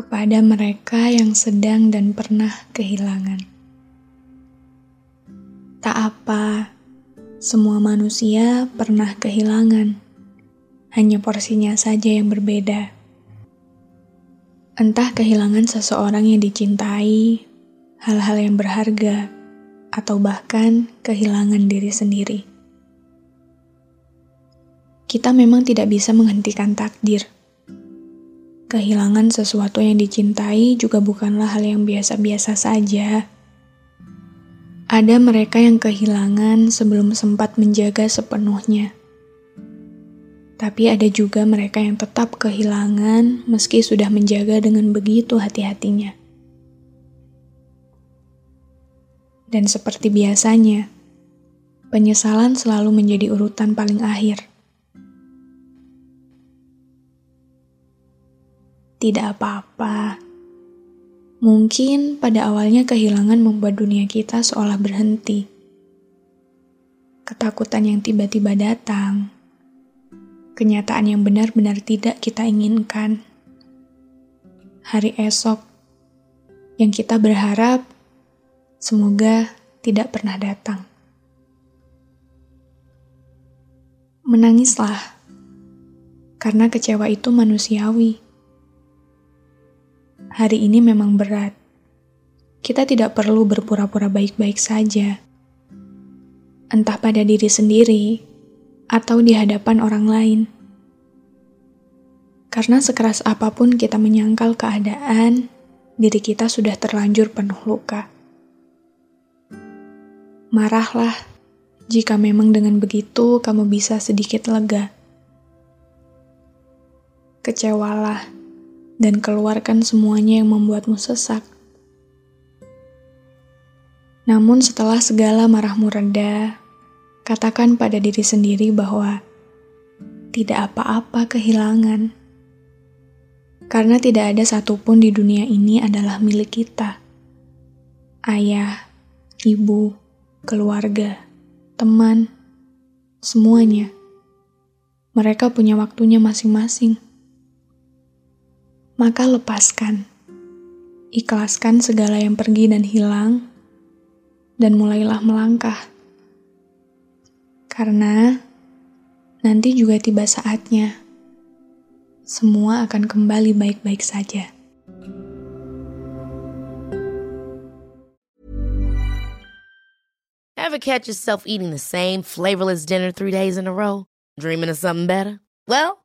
Kepada mereka yang sedang dan pernah kehilangan. Tak apa, semua manusia pernah kehilangan. Hanya porsinya saja yang berbeda. Entah kehilangan seseorang yang dicintai, hal-hal yang berharga, atau bahkan kehilangan diri sendiri. Kita memang tidak bisa menghentikan takdir. Kehilangan sesuatu yang dicintai juga bukanlah hal yang biasa-biasa saja. Ada mereka yang kehilangan sebelum sempat menjaga sepenuhnya. Tapi ada juga mereka yang tetap kehilangan meski sudah menjaga dengan begitu hati-hatinya. Dan seperti biasanya, penyesalan selalu menjadi urutan paling akhir. Tidak apa-apa. Mungkin pada awalnya kehilangan membuat dunia kita seolah berhenti. Ketakutan yang tiba-tiba datang. Kenyataan yang benar-benar tidak kita inginkan. Hari esok yang kita berharap semoga tidak pernah datang. Menangislah, karena kecewa itu manusiawi hari ini memang berat. Kita tidak perlu berpura-pura baik-baik saja. Entah pada diri sendiri atau di hadapan orang lain. Karena sekeras apa pun kita menyangkal keadaan, diri kita sudah terlanjur penuh luka. Marahlah jika memang dengan begitu kamu bisa sedikit lega. Kecewalah dan keluarkan semuanya yang membuatmu sesak. Namun setelah segala marahmu reda, katakan pada diri sendiri bahwa tidak apa-apa kehilangan. Karena tidak ada satupun di dunia ini adalah milik kita. Ayah, ibu, keluarga, teman, semuanya. Mereka punya waktunya masing-masing maka lepaskan. Ikhlaskan segala yang pergi dan hilang, dan mulailah melangkah. Karena nanti juga tiba saatnya, semua akan kembali baik-baik saja. Ever catch yourself eating the same flavorless dinner three days in a row? Dreaming of something better? Well,